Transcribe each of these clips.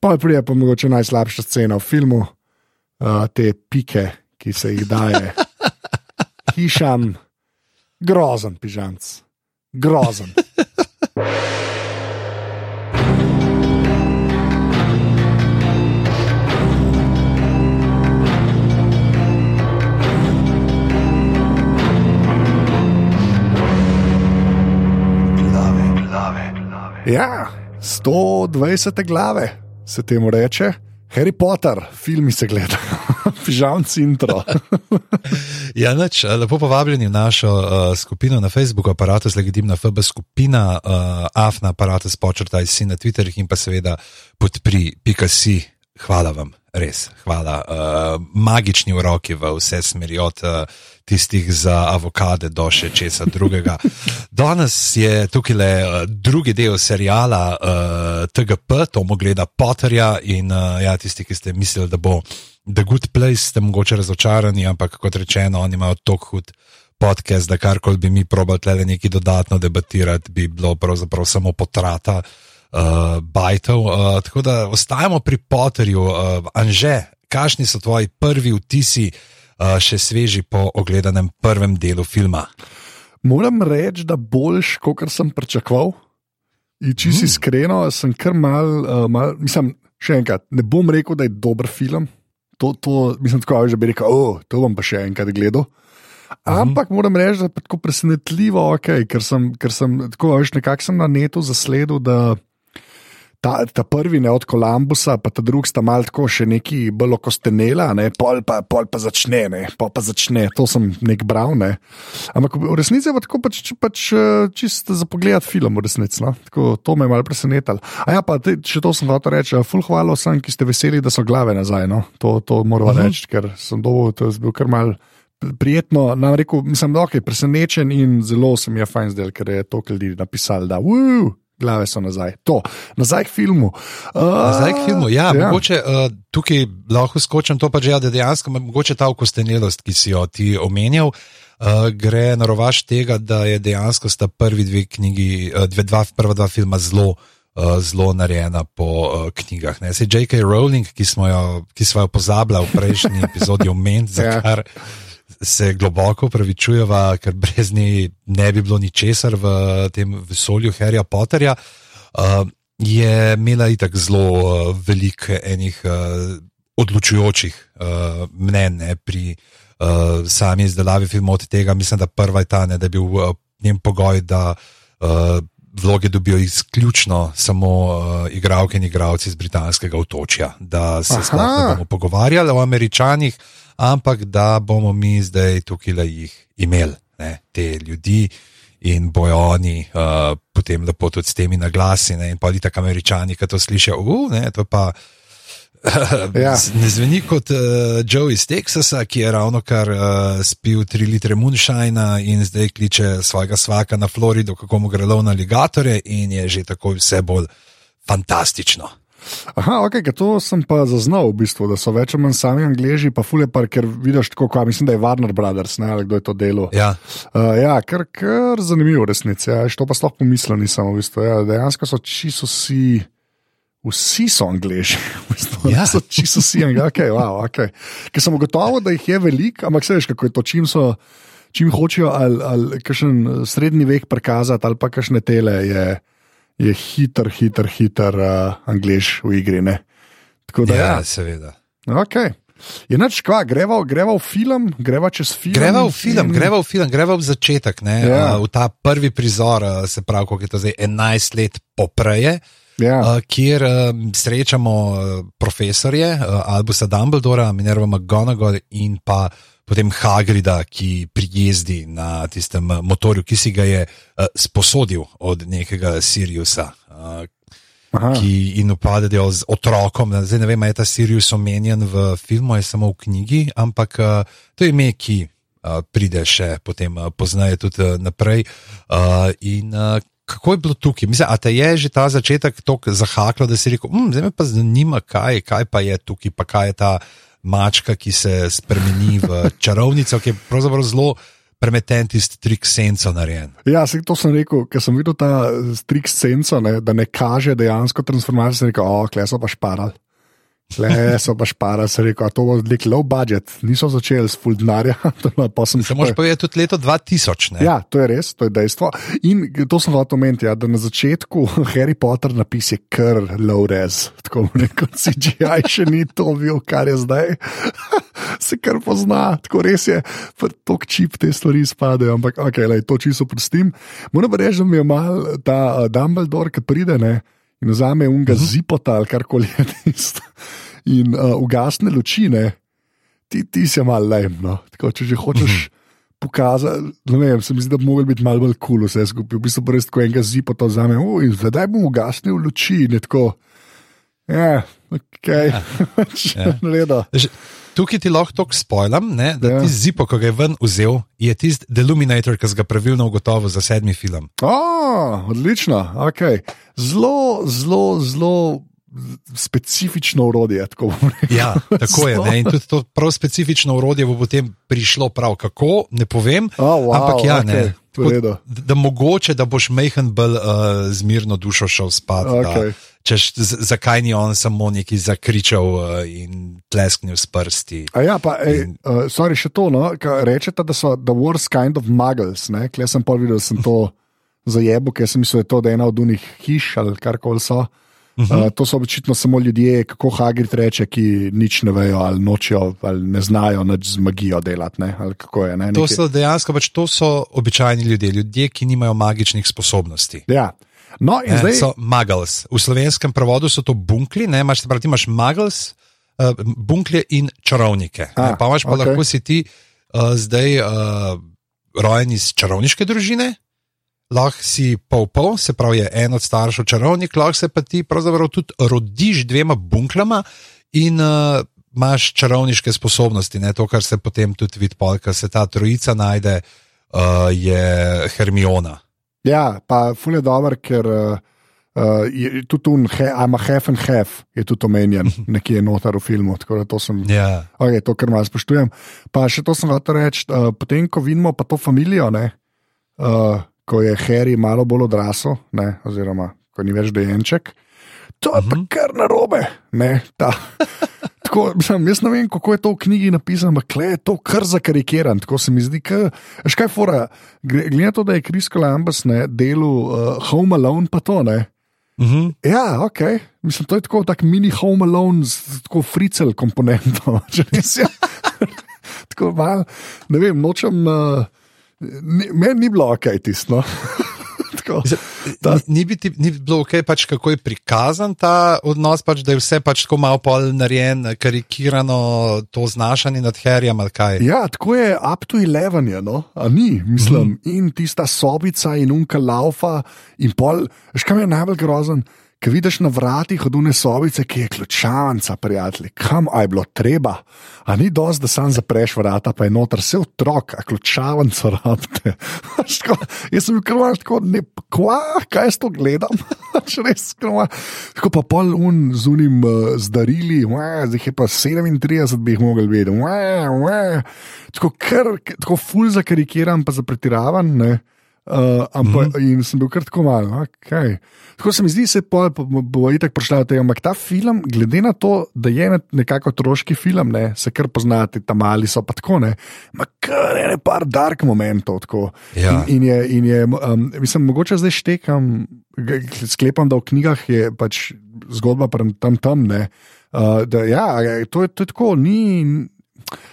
Pa prije pa mogoče najslabša scena v filmu, uh, te pike, ki se jih daje. Hišam, grozen pižamc, grozen. Ja, 120 glave se temu reče. Harry Potter, filmi se gledajo, pižamci intro. ja, neč, lepo povabljeni v našo uh, skupino na Facebooku, aparatus legitimna FB skupina, uh, AFNA aparatus počrtaj si na Twitterih in pa seveda podpri Pikasi. Hvala vam, res, hvala. Uh, magični uroki v vse smeri, od uh, tistih za avokade do še česa drugega. Danes je tukaj le uh, drugi del serijala uh, TGP, to mu gleda Potterja in uh, ja, tisti, ki ste mislili, da bo The Good Place, ste mogoče razočarani, ampak kot rečeno, oni imajo tako hud. Podcast, da karkoli bi mi probali tle nekaj dodatno debatirati, bi bilo pravzaprav samo potrata uh, bajtov. Uh, tako da ostajamo pri Potterju. Uh, Anže, kakšni so tvoji prvi vtisi, uh, še sveži po ogledanem prvem delu filma? Moram reči, da boljš, kot sem pričakoval. In če si hmm. iskreno, sem kar mal, uh, mal, mislim, še enkrat, ne bom rekel, da je dober film. To, to mislim, tako že bi rekel, oh, to bom pa še enkrat gledal. Ampak moram reči, da je tako presenetljivo, okay, ker sem, ker sem tako, veš, nekako sem na netu zasledil, da ta, ta prvi ne od Kolumbusa, pa ta drugi sta mal tako še neki bolj kostenela, ne, pol, pa, pol pa začne, ne, pol pa začne, to sem nek bral. Ne. Ampak v resnici je pa tako pač, pač eh, čisto za pogled film, v resnici. No. Tako, to me je malo presenetilo. A ja, pa te, še to sem hotel reči, full hvala vsem, ki ste veseli, da so glave nazaj. No. To, to moram uh mhm. -huh. reči, ker sem dovolj, to je bil kar mal. Prijetno, nam rekel, mislim, da okay, presenečen in zelo sem je fajn zdel, ker je to ljudi napisali, da uu, glave so nazaj. To, nazaj k filmu. Uh, nazaj k filmu, ja, ja. Mogoče, uh, tukaj lahko skočim to, pa že, ja, da dejansko mogoče ta okostenelost, ki si jo ti omenjal. Uh, gre na rovaš tega, da je dejansko sta prvi dve knjigi, uh, dve, dva, prva dva filma zelo, uh, zelo narejena po uh, knjigah. Se J.K. Rowling, ki smo jo, ki smo jo pozabili v prejšnji epizodi, omeniti, za ja. kar se globoko upravičujeva, ker brez nje ne bi bilo ničesar v tem vesolju Harryja Potterja. Uh, je imela itak zelo uh, veliko enih uh, odločujočih uh, mnen pri uh, sami izdelavi filmov od tega. Mislim, da prva je ta, ne, da je bil uh, njen pogoj, da uh, vloge dobijo izključno samo uh, igralke in igralci iz britanskega otočja, da se sploh ne bomo pogovarjali o američanih ampak da bomo mi zdaj tukaj le jih imeli, ne, te ljudi in bojo oni uh, potem lepo tudi s temi naglasi. Ne, in pa ti tako američani, ki to slišijo, uh, ne, to pa. ja. Ne zveni kot uh, Joe iz Teksasa, ki je ravno kar uh, spil 3 litre Moonshina in zdaj kliče svojega svaka na Florido, kako mu gre lov na aligatorje, in je že tako vse bolj fantastično. Aha, ok, to sem pa zaznal, v bistvu, da so več ali manj sami angliži, pa fulje par, ker vidiš tako, kot mislim, da je Warner Brothers, ne ali kdo je to delo. Ja, uh, ja kar, kar zanimivo, resnici. Ja, to pa sploh pomislil nisem, v bistvu. Ja, dejansko so čisto vsi. Vsi so angliži, ja. so čisto vsi angliži. Okay, wow, okay. Ker sem ugotovil, da jih je veliko, ampak se veš, kako je to, čim, so, čim hočejo ali, ali kakšen srednji vek prikazati, ali pa kakšne tele je je hiter, hiter, hiter uh, angliš v igri. Da, ja, ja, seveda. Okay. Je noč, kva, greva, greva v film, greva čez film. Greva v film, in... greva v film, greva v začetek, ja. uh, v ta prvi prizor, uh, se pravi, kako je to zdaj 11 let popreje. Ja. Uh, kjer uh, srečamo uh, profesorje uh, Albusa Dumbledora, Minerva McGonagall in pa potem Hagrida, ki prijezdi na tistem motorju, ki si ga je uh, sposodil od nekega Siriusa. Uh, Ki in upadajo z otrokom. Zdaj ne vem, ali je ta Sirius omenjen v filmu ali samo v knjigi, ampak to je ime, ki pride še potem poznaje tudi naprej. In kako je bilo tukaj? Mislim, a te je že ta začetek tako zahaklo, da si rekel, hm, zdaj me pa zanima, kaj, kaj pa je tukaj, pa kaj je ta mačka, ki se spremeni v čarovnico, ki je pravzaprav zelo premeten tisti trik senco narejen. Ja, se, to sem rekel, ker sem videl ta trik senco, ne, da ne kaže dejansko transformacijo, sem rekel, o, kleso pa šparal. Le so pa špara, se reko, to bo nek low budget, niso začeli s full denarja. Se moraš povedati tudi leto 2000. Ne? Ja, to je res, to je dejstvo. In to sem hotel omeniti, ja, da na začetku Harry Potter napis je kar low res, tako rekoč CGI še ni to bil, kar je zdaj. se kar pozna, tako res je, tako čip te stvari spadajo, ampak ok, lej, to čisto prostim. Moram reči, da mi je mal ta uh, Dumbledore, ki pride, ne in vzame unga uh mhm. -huh. zipota ali kar koli je tisto. In uh, ugasne luči, ne? ti, ti si malo lajmno. Če že hočeš uh mhm. -huh. pokazati, ne vem, se mi zdi, da bi lahko bil malo bolj kul, cool, vse skupaj. V bistvu res tako enega zipota vzame, oh, in zdaj bom ugasnil luči. Ja, ok, ja. Tukaj ti lahko to spoilam, ne, da ja. ti zipo, ko ga je ven vzel, je tisti Deluminator, ki si ga pravilno ugotovil za sedmi film. Oh, odlično, ok. Zelo, zelo, zelo specifično urodje. Tako ja, tako je. Ne? In tudi to prav specifično urodje bo potem prišlo prav kako, ne povem. Oh, wow, ampak ja, okay. ne. Da, da mogoče, da boš mehen bolj uh, zmirno dušo šel spat. Okay. Češ, zakaj ni on samo neki zakričal uh, in tlesknil s prsti? Ja, pa, ej, in... uh, sorry, še to, no? rečete, da so the worst kind of muggles. Klej sem pa videl, da sem to zajebo, ker sem mislil, da je to ena od unih hiš ali kar koli so. Uh -huh. uh, to so očitno samo ljudje, kako Hagrid reče, ki nič ne vejo, ali nočijo, ali ne znajo nič z magijo delati. Ne? Je, ne? To so dejansko pač to so običajni ljudje, ljudje, ki nimajo magičnih sposobnosti. Ja. No, ne, zdaj... So muggles. V slovenskem prevodu so to bunkli, ne imaš, pravi, imaš muggles, uh, bunklje in čarovnike. A, pa imaš pa okay. lahko si ti uh, zdaj uh, rojen iz čarovniške družine lahko si pol-pol, se pravi, en od staršev čarovnik, lahko se pa ti pravzaprav tudi rodiš dvema bunklama in uh, imaš čarovniške sposobnosti. Ne? To, kar se potem tudi vidi, ko se ta trojica najde, uh, je Hermiona. Ja, pa ful je dober, ker. Uh... Uh, je tudi tu, ima hef in hef, je tudi omenjen, nekje noter v filmu. Tako da to sem. Yeah. Ja. Okay, to, kar malo spoštujem. Pa še to sem hotel reči, uh, potem, ko vidimo pa to družino, uh, ko je Harry malo bolj odrasel, ne, oziroma ko ni več dojenček. To je uh -huh. mhm. kar narobe. Ne, tako, mislim, jaz ne vem, kako je to v knjigi napisano, ampak je to kar zakarikiran. Tako se mi zdi, da je fora. Glede na to, da je Kris Columbus delal uh, Home Alone, pa to ne. Uh mhm. -huh. Ja, ok. Mislim, to je tako tak mini Home Alone z tako fricel komponentom. tako mal, ne vem, nočem. Uh, Meni ni bilo ok, tisto. Ni, biti, ni bilo ok, pač, kako je prikazan ta odnos, pač, da je vse pač tako malo pol narejen, karikirano to znašanje nad herjem. Ja, tako je up to eleven, je, no? a ni, mislim. Mm. In tista sobica in unka laufa in pol, škam je najbolj grozen. Ki vidiš na vratih od une sobice, ki je ključavnica, prijatelji, kam je bilo treba. A ni dosti, da sam zapreš vrata, pa je noter vse otrok, a ključavnico rabite. jaz sem bil krvaj tako, ne, kva, kaj jaz to gledam. res krvaj. Tako pa pol un z unim uh, zdarili, zdaj je pa 37, bi jih mogel vedeti. Tako, tako ful zakarikiran, pa zapretiravan. Uh, ampak, mm -hmm. In sem bil kar tako malo. Okay. Tako se mi zdi, da bo, bo itak prišla tega. Ampak ta film, glede na to, da je nekako otroški film, ne, se kar poznate, tam mali so pa tako. Ne, kar je nekaj dark momentov. Ja. In, in je, in je um, mislim, mogoče zdaj štekam, sklepam, da v knjigah je pač zgodba tam tam. Ne, uh, da, ja, to je, to je tako, ni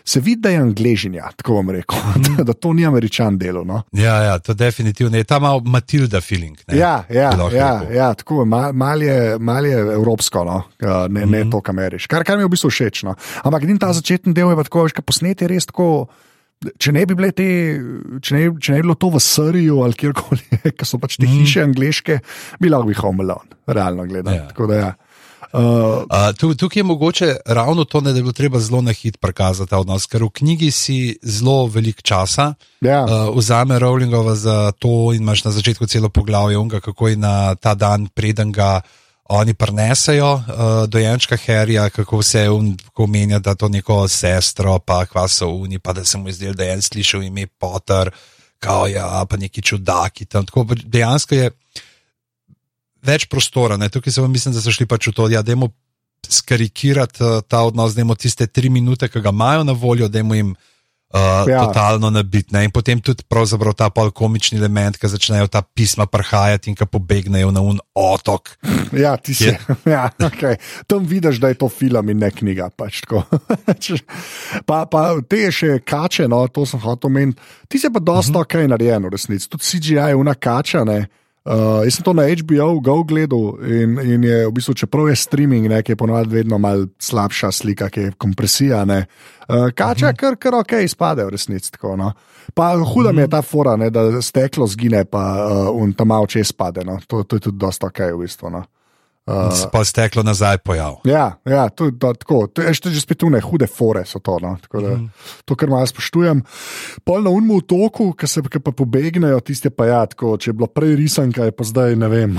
se vidi, da je angližnja, tako bom rekel, mm. da to ni američan delo. No? Ja, ja, to definitivno je ta malo Matilda feeling. Ne? Ja, ja, ja, ja tako malo mal je, mal je evropsko, no? ne, ne mm. to, kar meriš. Kar, kar mi je v bistvu všeč. No? Ampak in ta začetni del je pa tako, že posneti res tako. Če ne, bi te, če, ne, če ne bi bilo to v Sriju ali kjerkoli, ki so pač te mm. hiše angliške, bi lahko bil Home Alone, realno gledano. Ja. Uh, uh, tukaj je mogoče ravno to, ne, da bi bilo treba zelo na hit prikazati ta odnos, ker v knjigi si zelo velik časa. Ja. Uh, vzame Rowlingova za to in imaš na začetku celo poglavje, unga, kako je na ta dan, preden ga oni prenesejo uh, dojenčka Harryja, kako se omenja, da to neko sestro, pa kva so oni, pa da se mu zdel, da je en slišal ime Potter, kao ja, pa neki čudaki. Tam. Tako dejansko je več prostora. Ne? Tukaj se vam mislim, da so šli pač v to, da ja, dajmo skarikirati uh, ta odnos, da jim tiste tri minute, ki ga imajo na voljo, da jim uh, ja. totalno nabitne. In potem tudi ta pol komični element, ki začnejo ta pisma prhajati in ki pobegnejo na un otok. Ja, ti si. Ja, okay. Tam vidiš, da je to film in ne knjiga. Pač pa, pa te še kače, no, to sem hotel omeniti. Ti si pa dosta uh -huh. ok narejen, v resnici. Tudi CGI je una kača. Ne? Uh, jaz sem to na HBO Go gledal in, in je v bistvu, čeprav je streaming, ne, je ponovadi vedno malo slabša slika, ki je kompresija. Uh, kača, uh -huh. kar, kar ok, izpade v resnici. Tako, no. Pa huda uh -huh. mi je mhm. ta fora, ne, da steklo zgine, pa uh, ta malo če izpade. No. To, to je tudi dosta ok v bistvu. No. Uh, pa je steklo nazaj pojav. Ja, ja to, to, tako, to je že spet tu ne hude fore. To, no? da, mm. to, kar malo spoštujem. Pol na unmu v toku, ki se ki pa pobegnejo, tiste pa ja, tako, če je bilo prej risanka, je pa zdaj ne vem.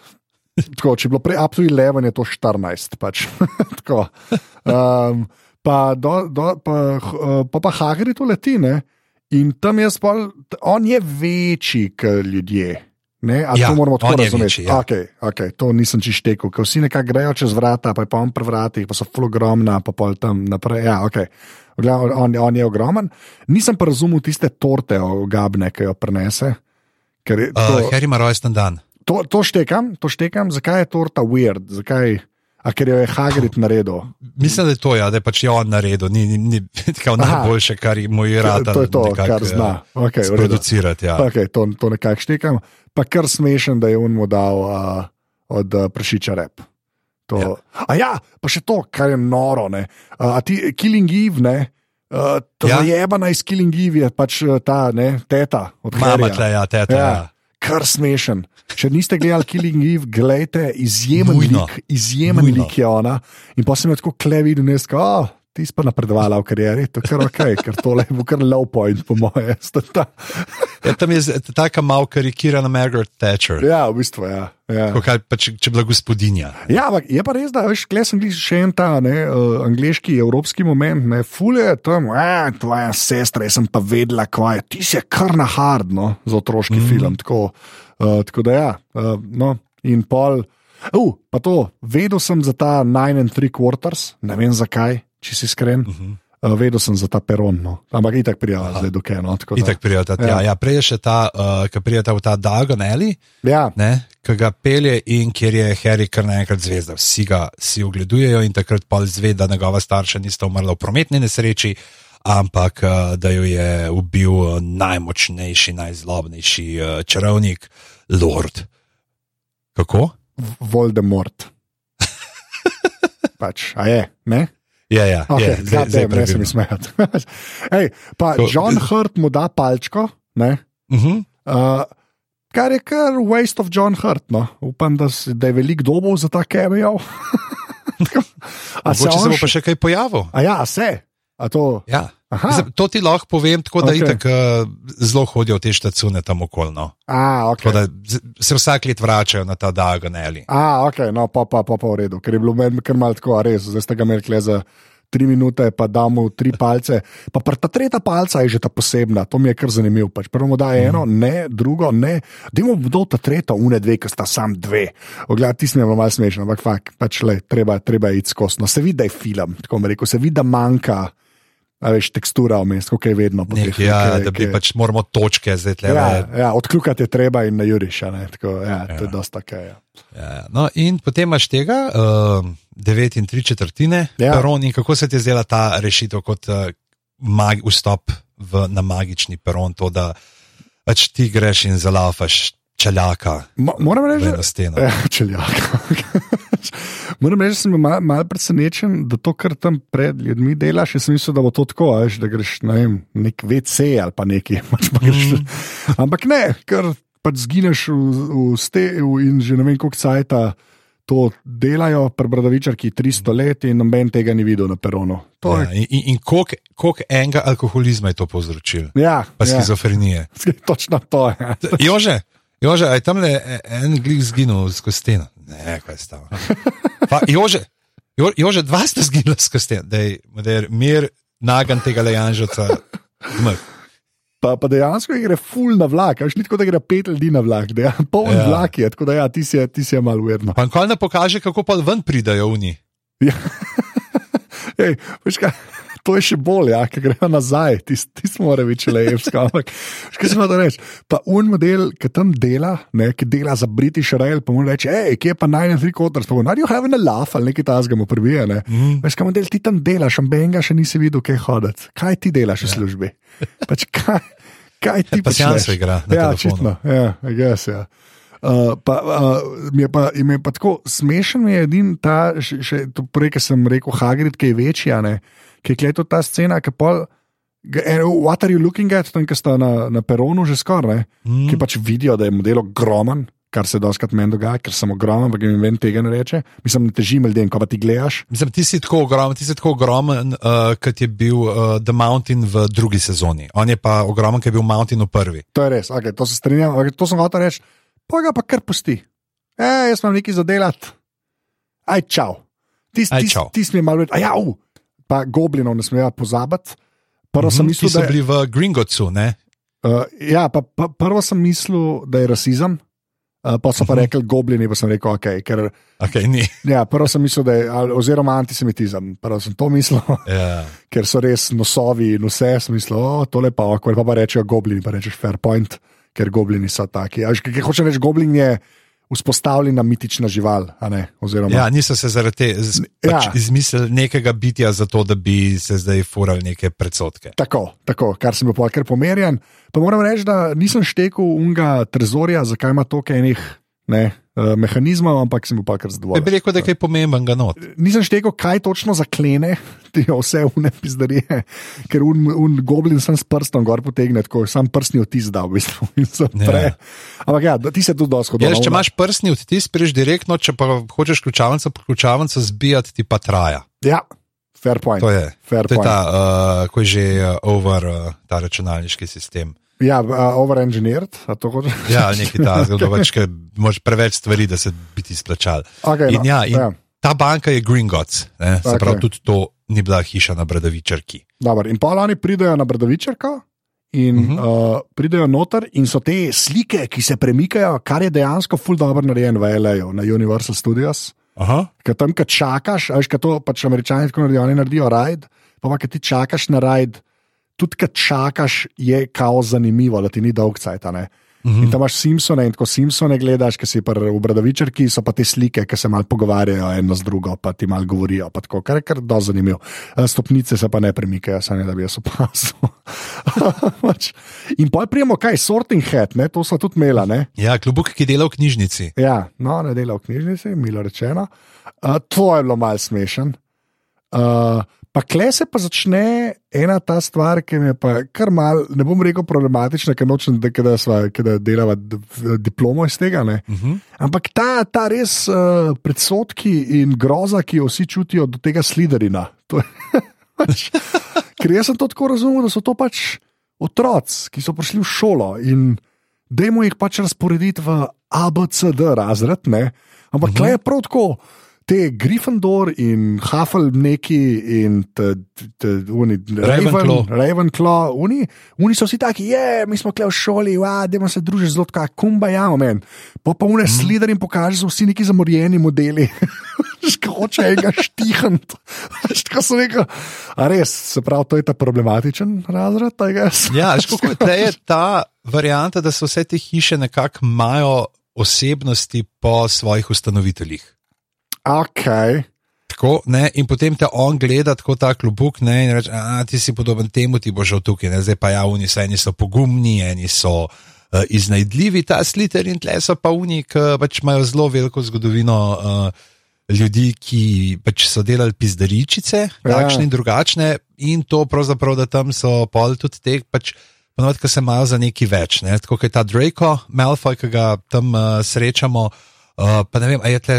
tako, če je bilo prej absolutno leven, je to 14. Pač. um, pa, do, do, pa, uh, pa, pa Hagrid to leti ne? in tam je spol, on je večji kot ljudje. Ne, ja, to moramo tako razumeti. Ja. Okay, okay, to nisem čištekel, ker vsi nekako grejo čez vrata, pa je pa on pri vratih, pa so fulogromna, pa pol tam naprej. Ja, okay. on, on je ogromen. Nisem pa razumel tiste torte o Gabne, ki jo prenese. Je, to, uh, Harry ima rojsten dan. To, to, štekam, to štekam, zakaj je torta weird, zakaj, a ker jo je Hagrid naredil. Mislim, da je to, ja, da je pač jo on naredil, ni, ni, ni najboljše, kar mu je rad. To je to, nekak, kar zna. Okay, producirati. Ja. Okay, to to nekako štekam pa kar smešen, da je on mu dal uh, od uh, prašiča rep. Ja. A ja, pa še to, kar je noro. Uh, a ti Killing Eve, ne? Uh, to ja. je eba naj Killing Eve, je pač ta ne, teta mama. Mama, ja, teta. Ja. Ja. Kar smešen. Če niste gledali Killing Eve, gledajte, izjemen Mujno. lik, izjemen Mujno. lik je ona. In pa sem jo tako klevi, ne skoro. Oh, ti si pa napredovala v karieri, to je kar ok, ker tole bo kar low point, po moje. ja, tam je tako malo karikirana Margaret Thatcher. Ja, v bistvu je. Ja. Ja. Pa, če, če bila gospodinja. Ja, ampak je pa res, da veš, klej sem bil še en ta ne, uh, angliški, evropski moment, ne, fulje je tam, eh, tvoja sestra, jaz sem pa vedela, kva je, ti si kar na hardno za otroški mm. film. Tako, uh, tako da ja, uh, no, in pol. Uh, pa to, vedel sem za ta 9 and 3 quarters, ne vem zakaj, če si iskren. Uh -huh. Uh, vedel sem za ta peron, no. ampak itak prijava zdaj dokaj. No, itak prijava, ja. ja, prej je še ta, uh, ki prijava v ta Dagon Alley, ja. ki ga pelje in kjer je Harry kar naenkrat zvezda. Vsi ga si ogledujejo in takrat pa zve, da njegova starša nista umrla v prometni nesreči, ampak uh, da jo je ubil najmočnejši, najzlobnejši uh, čarovnik, Lord. Kako? Voldemort. pač, a je, ne? Ja, ja, okay, je, zdaj, zdaj ne smem smejati. Ej, pa Ko, John Hurt mu da palčko, uh -huh. uh, kar je kar waste of John Hurt. No. Upam, da, da je velik dobo za ta cameo. Če se, se bo pa še kaj pojavil. A ja, se. A to... ja. Mislim, to ti lahko povem, tako da okay. itak, uh, zelo hodijo te štacune tam okolno. Okay. Se vsak let vračajo na ta diagonali. A, ok, no pa pa, pa, pa v redu, ker je bilo meni kar malo tako, res, zdaj ste ga imeli kle za tri minute, pa damo tri palce. Pa ta tretja palca je že ta posebna, to mi je kar zanimivo. Pač prvo da eno, mm. ne, drugo, ne. Dimo do ta tretja, une dve, ker sta sam dve. Ogled, ti si ne malo smešen, ampak fakt, pač le, treba, treba iti skozi. No, se vidi, da je film, tako mi reko, se vidi, da manjka. A veš, tekstura vmes, kako je vedno. Nek, ja, nekaj, da bi pač moramo točke zdaj le. Ja, ja, odkljukati je treba in na juriša. Tako, ja, ja. To je dosta kaj. Ja. Ja, ja, no, in potem imaš tega, uh, devet in tri četrtine, ja. peron, in kako se ti je zdela ta rešitev kot uh, mag, vstop v, na magični peron, to, da pač ti greš in zalafaš čeljaka. Mo, moram reči, da je to. Ja, čeljaka. Moram reči, da sem mal, mal presenečen, da to, kar tam pred ljudmi delaš, sem mislil, da bo to tako, veš, da greš na ne nek VC ali pa nekaj. Pač pa greš, mm. Ampak ne, ker pač zgineš v, v steju in že ne vem, koliko cajta. To delajo pri Bradavičarki 300 let in noben tega ni videl na peronu. Ja, in in, in koliko enega alkoholizma je to povzročilo? Ja, pa ja. skizofrenije. Točno to je. Ja. Jože, Jože, aj tam le en glik zginil skozi steno. Ne, kaj sta. Jože, jo, jože, dva ste zginili s kastem, da je mir nagan tega lejanžoca. Pa, pa dejansko gre full na vlak, až ni tako, da gre pet ljudi na vlak, da je poln ja. vlak, je, tako da ja, ti si, ti si malo uverno. Pa kaj ne pokaže, kako pa ven pridajo oni? Ja. Ej, kaj, to je še bolje, ja, ker grejo nazaj, ti, ti smo morali biti lejevski. Ampak, kaj se ima to reči? Pa un model, ki tam dela, ne, ki dela za British Rail, pa mu reče, hej, kje je pa naj na tri kotr, pa naj jo having a laugh ali nekaj tasga mu prbije. Ne. Mm. Veš, kaj model ti tam delaš, ambenga še nisi videl, kaj hoditi. Kaj ti delaš v ja. službi? Pač, kaj, kaj ti pa počneš? se igra. Ja, očitno. Ja, guess, ja. Uh, pa, uh, mi, je pa, mi je pa tako smešen, je edin ta, še, še prej, ki sem rekel, Hagrid, ki je večji, ki je gledal ta scena, ki pol. What are you looking at, tam, ki sta na, na peronu že skoraj, mm. ki pač vidijo, da je model ogromen, kar se doskrat meni dogaja, ker sem ogromen, ampak jim ven tega ne reče. Mislim, ne težim ljudem, ko pa ti gledaš. Mislim, ti si tako ogromen, ti si tako ogromen, uh, kot je bil uh, The Mountain v drugi sezoni. On je pa ogromen, kot je bil Mountain v prvi. To je res, okay, to se strinjam, okay, to sem hotel reči pa ga pa kar pusti. E, jaz imam nekaj za delati. Aj, čau. Ti si mi malo reči, ja, uh, pa goblinov ne smejo pozabiti. Prvo sem mhm, mislil, da so bili v Gringotsu. Uh, ja, pa, pa, prvo sem mislil, da je rasizem. Uh, pa so pa mhm. rekli, goblini, pa sem rekel, ok. Ker, okay ja, prvo sem mislil, da je, oziroma antisemitizem, prvo sem to mislil, yeah. Ja. ker so res nosovi in vse, sem mislil, oh, tole pa, ok, pa, pa rečejo goblini, pa rečeš fair point ker goblini so taki. Kaj hoče reči, goblin je vzpostavljena mitična žival. Oziroma... Ja, niso se zaradi tega pač ja. izmislili nekega bitja, zato da bi se zdaj furali neke predsotke. Tako, tako kar sem bil pa kar pomerjen. Pa moram reči, da nisem štekel unga trezorja, zakaj ima toliko enih. Ne, uh, mehanizmov, ampak sem bil pa kar zadovoljen. Ne bi rekel, da je kaj pomembenega not. Nisem štekel, kaj točno zaklene, ti vse vne pizdarije, ker un, un goblin sem s prstom gor potegne, tako sam prstni otis da v bistvu. Ja. Ampak ja, ti se tudi dosko dobro. Ja, če imaš prstni otis, priješ direktno, če pa hočeš ključavnico, pa ključavnico zbijati, ti pa traja. Ja. Fair point. To je, Fair to point. je ta, uh, ko je že over uh, ta računalniški sistem. Ja, uh, overengineered. ja, nekaj takega, pač, ker imaš preveč stvari, da se bi ti splačal. Okay, in, no, ja, in ja. Ta banka je Gringotts, se okay. pravi, tudi to ni bila hiša na Bradavičarki. Dobar, in pa oni pridejo na Bradavičarko. In uh -huh. uh, pridejo noter, in so te slike, ki se premikajo, kar je dejansko ful dobro narejeno v L.A., na Universal Studios. Ker tam, ki čakaš, veš, kaj to pač američani tako naredijo, oni naredijo rajd, pa pa, ki ti čakaš na rajd, tudi kad čakaš, je kao zanimivo, da ti ni dolg cajt. Uh -huh. In tam imaš Simpsone in ko Simpsone gledaš, ki si v Bradavičarki, so pa te slike, ki se malo pogovarjajo eno z drugo, pa ti malo govorijo, pa tako, kar je kar do zanimivo. Eh, stopnice se pa ne premikajo, sanje da bi jaz opazil. Pač, in pa prijemo kaj, sorting head, ne? to so tudi mela. Ne? Ja, klubuk, ki dela v knjižnici. Ja, no, ne dela v knjižnici, milo rečeno. Uh, to je bilo malce smešen. Uh, Pa kle se pa začne ena ta stvar, ki je pa kar mal, ne bom rekel problematična, ker nočem, da, da, da delava diplomo iz tega. Uh mhm. -huh. Ampak ta, ta res uh, predsotki in groza, ki jo vsi čutijo do tega sliderina. Pač, ker jaz sem to tako razumel, da so to pač otroci, ki so prišli v šolo in da jim jih pač razporediti v ABCD razred. Ne? Ampak uh -huh. kle je prav tako te Gryffindor in Hufflepuff in Ravenclaw, Ravenclaw oni, oni so vsi taki, je, mi smo kle v šoli, da se družiš zelo tako, kumba ja, men. Pa pa une mm. slider in pokaže, so vsi neki zamorjeni modeli. Skoče enega štihant. Tako sem rekel, a res, se pravi, to je ta problematičen razred. ja, škoko, je ta varianta, da so vse te hiše nekako imajo osebnosti po svojih ustanoviteljih. Okay. Tako, ne, in potem te on gleda kot ta klubuk ne, in reče: ti si podoben temu, ti boš tukaj. Ne, zdaj pa ja, oni so, eni so pogumni, eni so uh, iznajdljivi, ta sliter in tle so pa oni, ki pač imajo zelo veliko zgodovino. Uh, Ljudi, ki pač so delali pizdaričice, ja. takšne in drugačne, in to pravzaprav, da tam so pol tudi te, pač, ponovadi, ki se imajo za neki več. Ne? Tako kot je ta Draco, Malfoy, ki ga tam uh, srečamo. Uh, pa ne vem, ali je tle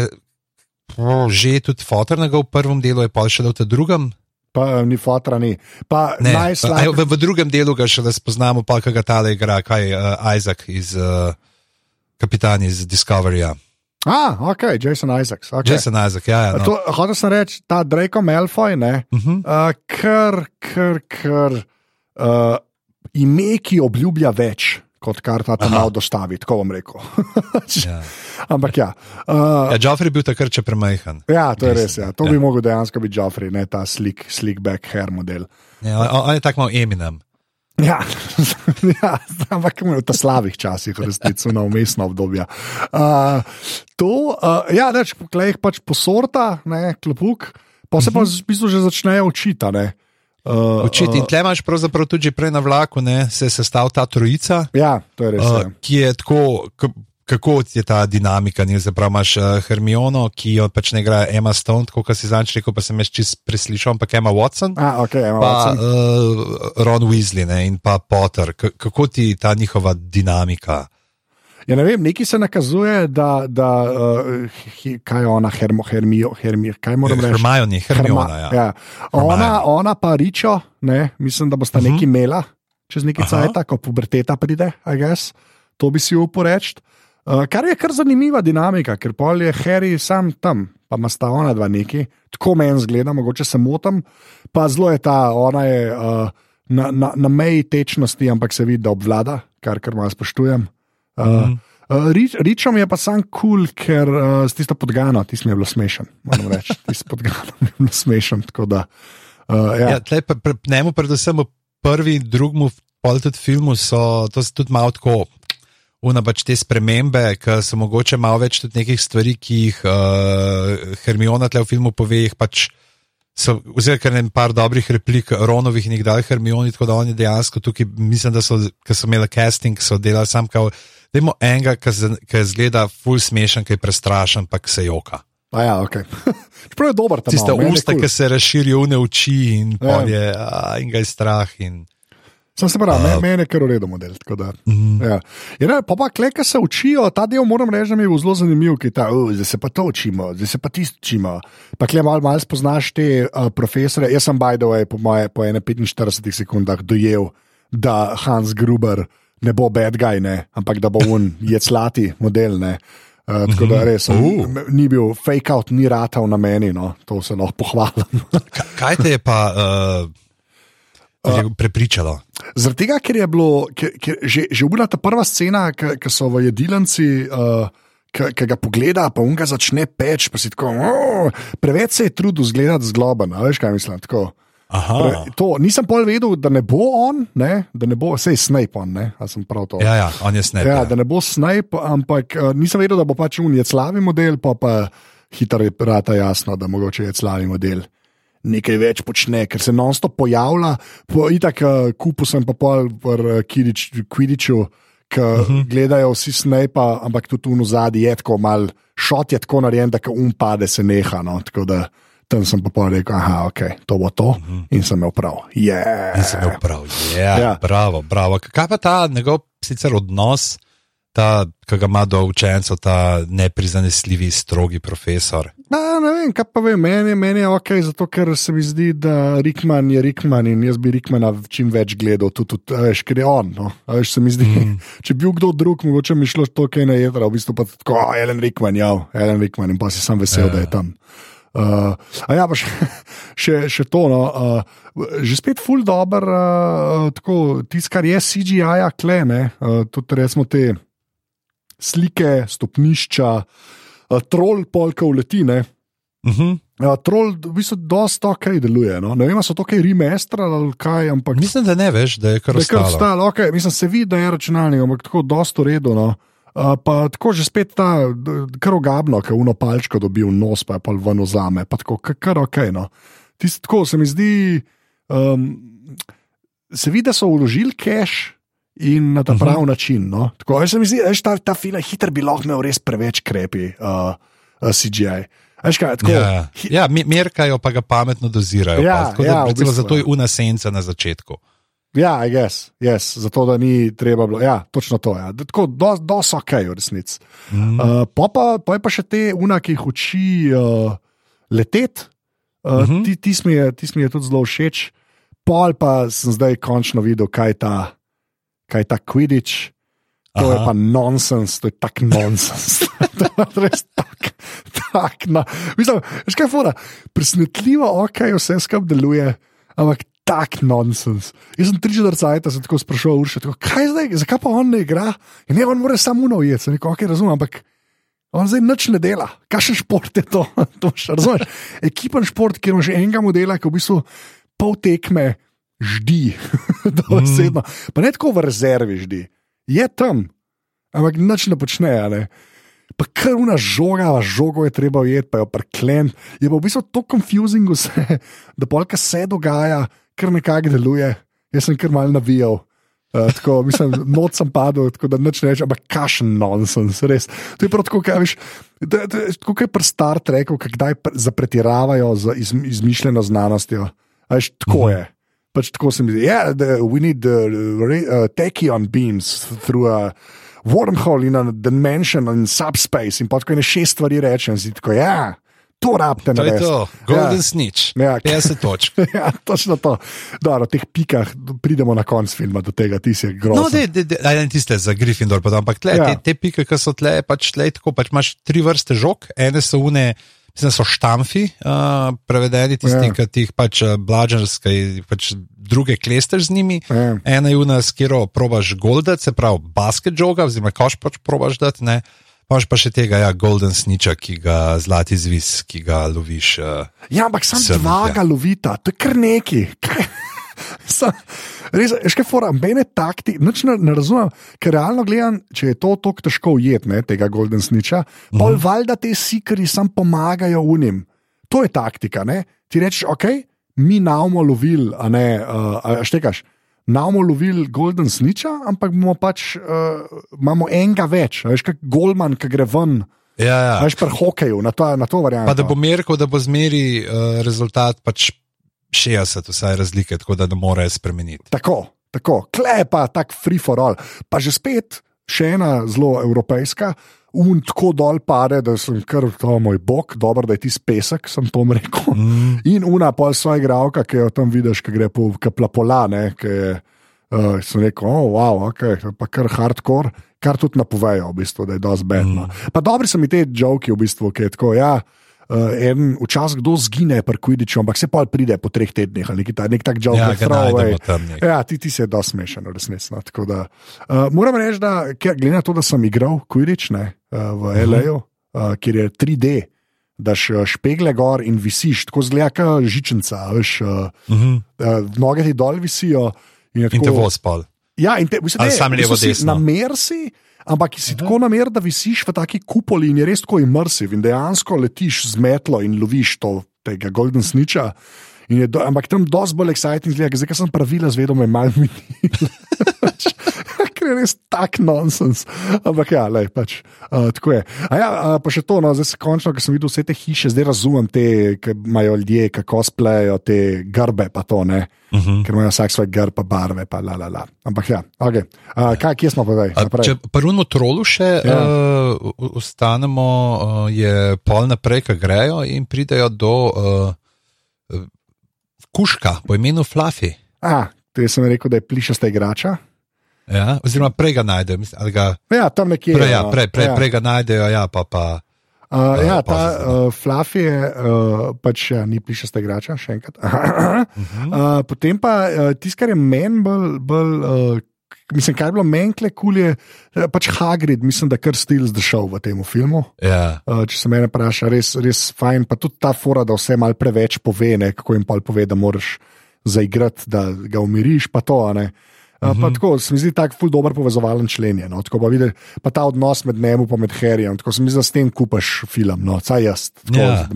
že tudi fotornega v prvem delu, je pa še v tem drugem. Pa ni fotora, ni. Najslabši. V, v drugem delu ga še spoznamo, pa kaj ga tale igra, kaj je uh, Isaac iz uh, Kapitan iz Discoveryja. Ah, ok, Jason Isaacs. Okay. Jason Isaac, ja. ja no. Hotel sem reči, ta Draco Malfoy, ne, uh -huh. uh, kar, kar, kar uh, ime, ki obljublja več. Kot kar ta tam malo dostavi, tako bom rekel. ja. Ampak ja. Uh, ja, Joffrey je bil takrat če premajhen. Ja, to je res. Ja. To ja. bi mogel dejansko biti Joffrey, ne ta slick, slick back hair model. Ja, on, on je tako malo Eminem. Ja, ja ampak v teh slabih časih, resnico na umestno obdobje. Uh, to, uh, ja, reč, klej jih pač posorta, ne, klopuk, pa se pa mhm. v bistvu že začnejo učiti. Uh, učiti. In tle imaš pravzaprav tudi prej na vlaku, ne, se je sestavila ta trojica. Ja, to je res. Uh, ki je tako, kako je ta dinamika. Ne, zaprav imaš uh, Hermiono, ki jo pač ne igra Emma Stone, kot si zanč rekel, pa sem jaz čist preslišal, ampak Emma Watson. A, okay, Emma pa Watson. Uh, Ron Weasley ne, in pa Potter. K kako ti ta njihova dinamika? Ja, ne vem, neki se nakazuje, da, da uh, kaj je ona, hermo, hermijo, hermijo, kaj moram reči. Hermione, Hermione. Ja. Ja. Ona, ona pa ričo, ne, mislim, da bosta uh -huh. neki imela čez nekaj časa, ko puberteta pride, I guess. To bi si uporeč. Uh, kar je kar zanimiva dinamika, ker pol je Harry sam tam, pa ima sta ona dva neki, tako meni zgleda, mogoče se motim, pa zelo je ta, ona je uh, na, na, na meji tečnosti, ampak se vidi, da obvlada, kar kar malo spoštujem. Uh, mm -hmm. Uh, Rič, Ričom je pa sam kul, cool, ker uh, si to podgano, ti si mi je bilo smešen. Moram reči, ti si podgano, mi je bilo smešen. Da, uh, ja. Ja, tle, pre, pre, njemu, predvsem v prvi in drugem, pol tudi filmu, so to tudi malo tako pač te spremembe, ki so mogoče malo več tudi nekih stvari, ki jih uh, Hermiona tle v filmu pove. Pač so vzeli kar nekaj par dobrih replik, Ronovih in jih dali Hermioni, tako da oni dejansko tukaj, mislim, da so, so imeli casting, so delali sam kao. Dajmo enega, ki zgleda ful smešen, ki je prestrašen, pa se joka. A ja, ok. Čeprav je dober tam. Tiste usta, ki se razširijo v ne oči in, ja. je, a, in ga je strah. In... Sem se pravi, uh, meni je kar uredu model. Da, mhm. -huh. ja. ja, pa pa kleka se učijo, ta del moram reči, da mi je zelo zanimiv, ki ta, uh, zdaj se pa to učimo, zdaj se pa tisto učimo. Pa klej malo mal spoznaš te uh, profesore. Jaz sem by the way po, moje, po 45 sekundah dojel, da Hans Gruber ne bo bad guy, ne, ampak da bo on jeclati model. Ne. Uh, tako da mhm. res uh. ni bil fake out, ni ratal na meni, no. to se lahko pohvalim. kaj te je pa? Uh uh, prepričalo. Zaradi tega, ker je bilo, ker, ker že, že bila ta prva scena, ki so v jedilnici. Uh, Ki ga pogleda, pa on ga začne peč, pa si tako, oh, preveč se je trudil zgledati zgloben. Veš, kaj mislim? Pre, to, nisem pol vedel, da ne bo on, ne, da ne bo vse Snape. On, sem prav to. Ja, ja, on je Snape. Ja, ja. Da ne bo Snape, ampak uh, nisem vedel, da bo pač on je slavi model, pa pa hitro je rata jasno, da mogoče je slavi model nekaj več počne, ker se non-stop pojavlja. Po itak, uh, kupu sem pa pol v Kvidiču, ki uh mhm. -huh. gledajo vsi snajpa, ampak tudi tu v zadnji je tako mal, šot je tako narejen, da um pade se neha. No? Tako da tam sem pa rekel, ah, ok, to bo to mhm. -huh. in sem imel prav. Yeah. In sem imel prav, yeah. ja, bravo, bravo. Kaj pa ta njegov sicer odnos? ta, ki ga ima do učencev, ta neprizanesljivi, strogi profesor. Na, ne vem, kaj pa vem, meni, meni je ok, zato ker se mi zdi, da Rikman je Rikman in jaz bi Rikmana čim več gledal, tudi, tudi veš, ker je on. No? Veš, se mi zdi, mm. če bi bil kdo drug, mogoče mi šlo to, kaj na jedra, v bistvu pa tako, Ellen Rikman, ja, Ellen Rikman in pa si sam vesel, yeah. da je ja. tam. Uh, a ja, pa še, še, še to, no, uh, že spet full dobro, uh, tako tisto, kar je CGI-ja, klene, uh, tudi resmo te slike, stopnišča, uh, trol polka uletine. Uh -huh. uh, trol, v bistvu, dosta ok deluje. No? Ne vem, so to kaj remasterali ali kaj. Ampak, mislim, da ne veš, da je kar ostalo. Okay. Mislim, se vidi, da je računalnik, ampak tako dosta redo. No? Pa tako že spet ta krogabno, ki uno palčko dobil nos, pa je pa ven vzame, pa tako kar ok. No? Tist, tako se mi zdi, um, se vidi, da so vložili cache in na ta uh mhm. -huh. pravi način. No? Tako, se mi zdi, da ta, ta film hiter bi lahko imel res preveč krepi uh, uh, CGI. Kaj, tako, ja, ja, merkajo pa ga pametno dozirajo. Ja, pa, ja, da, recimo, v bistvu, zato je unasenca na začetku. Ja, yes, yes, zato da ni treba bilo. Ja, točno to je. Ja. Tako da do, so ok, v resnici. Mm. Uh, pa, pa, pa je pa še te una, ki jih uči uh, leteti. Uh, mm -hmm. Ti, ti, ti mi je tudi zelo všeč. Pol pa sem zdaj končno videl, kaj ta kaj je ta Quidditch. To Aha. je pa nonsens, to je tak nonsens. to je res tak, tak. Na. Mislim, veš kaj fora? Presnetljivo, ok, vse skupaj deluje, ampak tak nonsens. Jaz sem tri četrt cajt, sem tako sprašoval, urše, tako, kaj zdaj, zakaj pa on ne igra? In ne, on mora samo unovjeti, sem rekel, ok, razumem, ampak. On zdaj nič ne dela, kakšen šport je to? to razumeš? Ekipen šport, kjer imaš enega modela, ki v bistvu pol tekme ždi, mm. pa ne tako v rezervi ždi je tam, ampak nič ne počne. Ne? Pa kar una žoga, žogo je treba ujeti, pa jo preklem. Je pa v bistvu to confusing vse, da polka se dogaja, kar nekako deluje. Jaz sem kar mal navijal. Uh, tako, mislim, noč sem padel, tako da neč reče, ampak kašen nonsens, res. To je prav tako, kaj veš, tako je pri Star Treku, kdaj zapretiravajo z iz, izmišljeno znanostjo. Veš, tako uh je. Pač tako se mi zdi, yeah, the, we need the uh, tachyon beams through a wormhole in a dimension in subspace. In potem, ko je šest stvari rečem, zdi tako, ja. To rabite na mestu. To je to, golden ja. snitch. Ja, 50 točk. ja, točno to. Dobro, v teh pikah pridemo na konc filma do tega, ti si grozno. No, de, de, de, ne tiste za Gryffindor, pa, ampak tle, ja. te, te pike, ki so tle, pač tle, tako pač imaš tri vrste žog, ene so une mislim, so štamfi, uh, prevedeni tisti, ja. ki jih pač blažarske, pač druge klester z njimi. Ja. Ena je una, s katero probaš goldet, se pravi basket joga, oziroma koš pač probaš dati. Ne? Paš pa še tega, ja, golden sniča, ki ga zlati zvis, ki ga loviš. Uh, ja, ampak sam dva ga lovita, to je kar neki. Res, še kaj fora, mene takti, noč ne, ne razumem, ker realno gledam, če je to tako težko ujetne, tega Golden Snitcha, mm pol valjda te sikari sam pomagajo unim. To je taktika, ne? Ti rečeš, ok, mi namo lovil, a ne, uh, štekaš. Namo lovil Golden Snitcha, ampak pač, uh, imamo enega več, veš, kot Goldman, ki gre ven. Ja, ja. Veš, pri hokeju, na to, to varianto. Pa da bo meril, da bo zmeri uh, rezultat pač 60, vsaj razlike, tako da ne more spremeniti. Tako, tako, klepa, tako free for all. Pa že spet, še ena zelo evropejska. Un tako dol pade, da sem kar to moj bog, dobro, da je ti spesek, sem to rekel. Mm. In una pa svoja igralka, ki jo tam vidiš, ki gre po kaplapolane, ki je, uh, sem rekel, oh, wow, ok, pa kar hardcore, kar tudi napovejo, v bistvu, da je dosti bedno. Mm. Pa dobri so mi te joke, v bistvu, ki je tako, ja. Uh, en včasih kdo zgine, prekvidič, ampak se pa pride po treh tednih ali nekaj, nek tak job, ki je pravi. Ja, ti, ti si je dosti smešen, resnično. Uh, moram reči, da glede na to, da sem igral kvidič uh, v uh -huh. LA, uh, kjer je 3D, daš špegle gor in visiš, tako zgleda, kot žičenca, veš, uh, uh -huh. uh, noge ti dol visijo. In, tako, in te vospal. Ja, in te, mislim, ne, sam levo desno. Na mersi ampak si uh -huh. tako namer, da visiš v taki kupoli in je res tako imersiv in dejansko letiš z metlo in loviš to, tega Golden Snitcha. Do, ampak tam dosti bolj exciting zgleda, zdaj sem pravila zvedel, me malo minil. Ker je res tak nonsens. Ampak ja, lej, pač, uh, tako je. A ja, uh, pa še to, no, zdaj se končno, ker sem videl vse te hiše, zdaj razumem te, ki imajo ljudje, kako splajajo te grbe, pa to ne. Uh mhm. -huh. Ker imajo vsak svoj grb, pa barve, pa la la la. Ampak ja, okay. uh, kaj, kje smo pa zdaj? Če prvo trolu še ja. uh, ostanemo, uh, je pol naprej, ki grejo in pridejo do uh, kuška po imenu Fluffy. Ah, to sem rekel, da je plišasta igrača. Ja, oziroma, prej ga najdejo. Ja, tam nekje. Prej, ja, no. prej, prej, ja. prej ga najdejo, ja, pa. pa Uh, ja, ta uh, Fluffy je uh, pač ja, ni plišasta igrača, še enkrat. uh -huh. uh, potem pa uh, tisto, kar je meni bolj. bolj uh, Mislim, kaj je bilo meni, kul je pač Hagrid, mislim, da kar stil zdržal v tem filmu. Yeah. Ja. Uh, če se me vpraša, res, res fajn. Pa tudi ta fora, da vse malo preveč pove, ne, kako jim pa pove, da moraš zaigrati, da ga umiriš, pa to. Uh, Uh -huh. tako, se mi zdi tako ful dobro povezovalen člen. Je, no? tako, pa, vidi, pa ta odnos med njemu in Harryjem, tako se mi zdi, da s tem kupaš film, no, saj jaz. Tako, ja,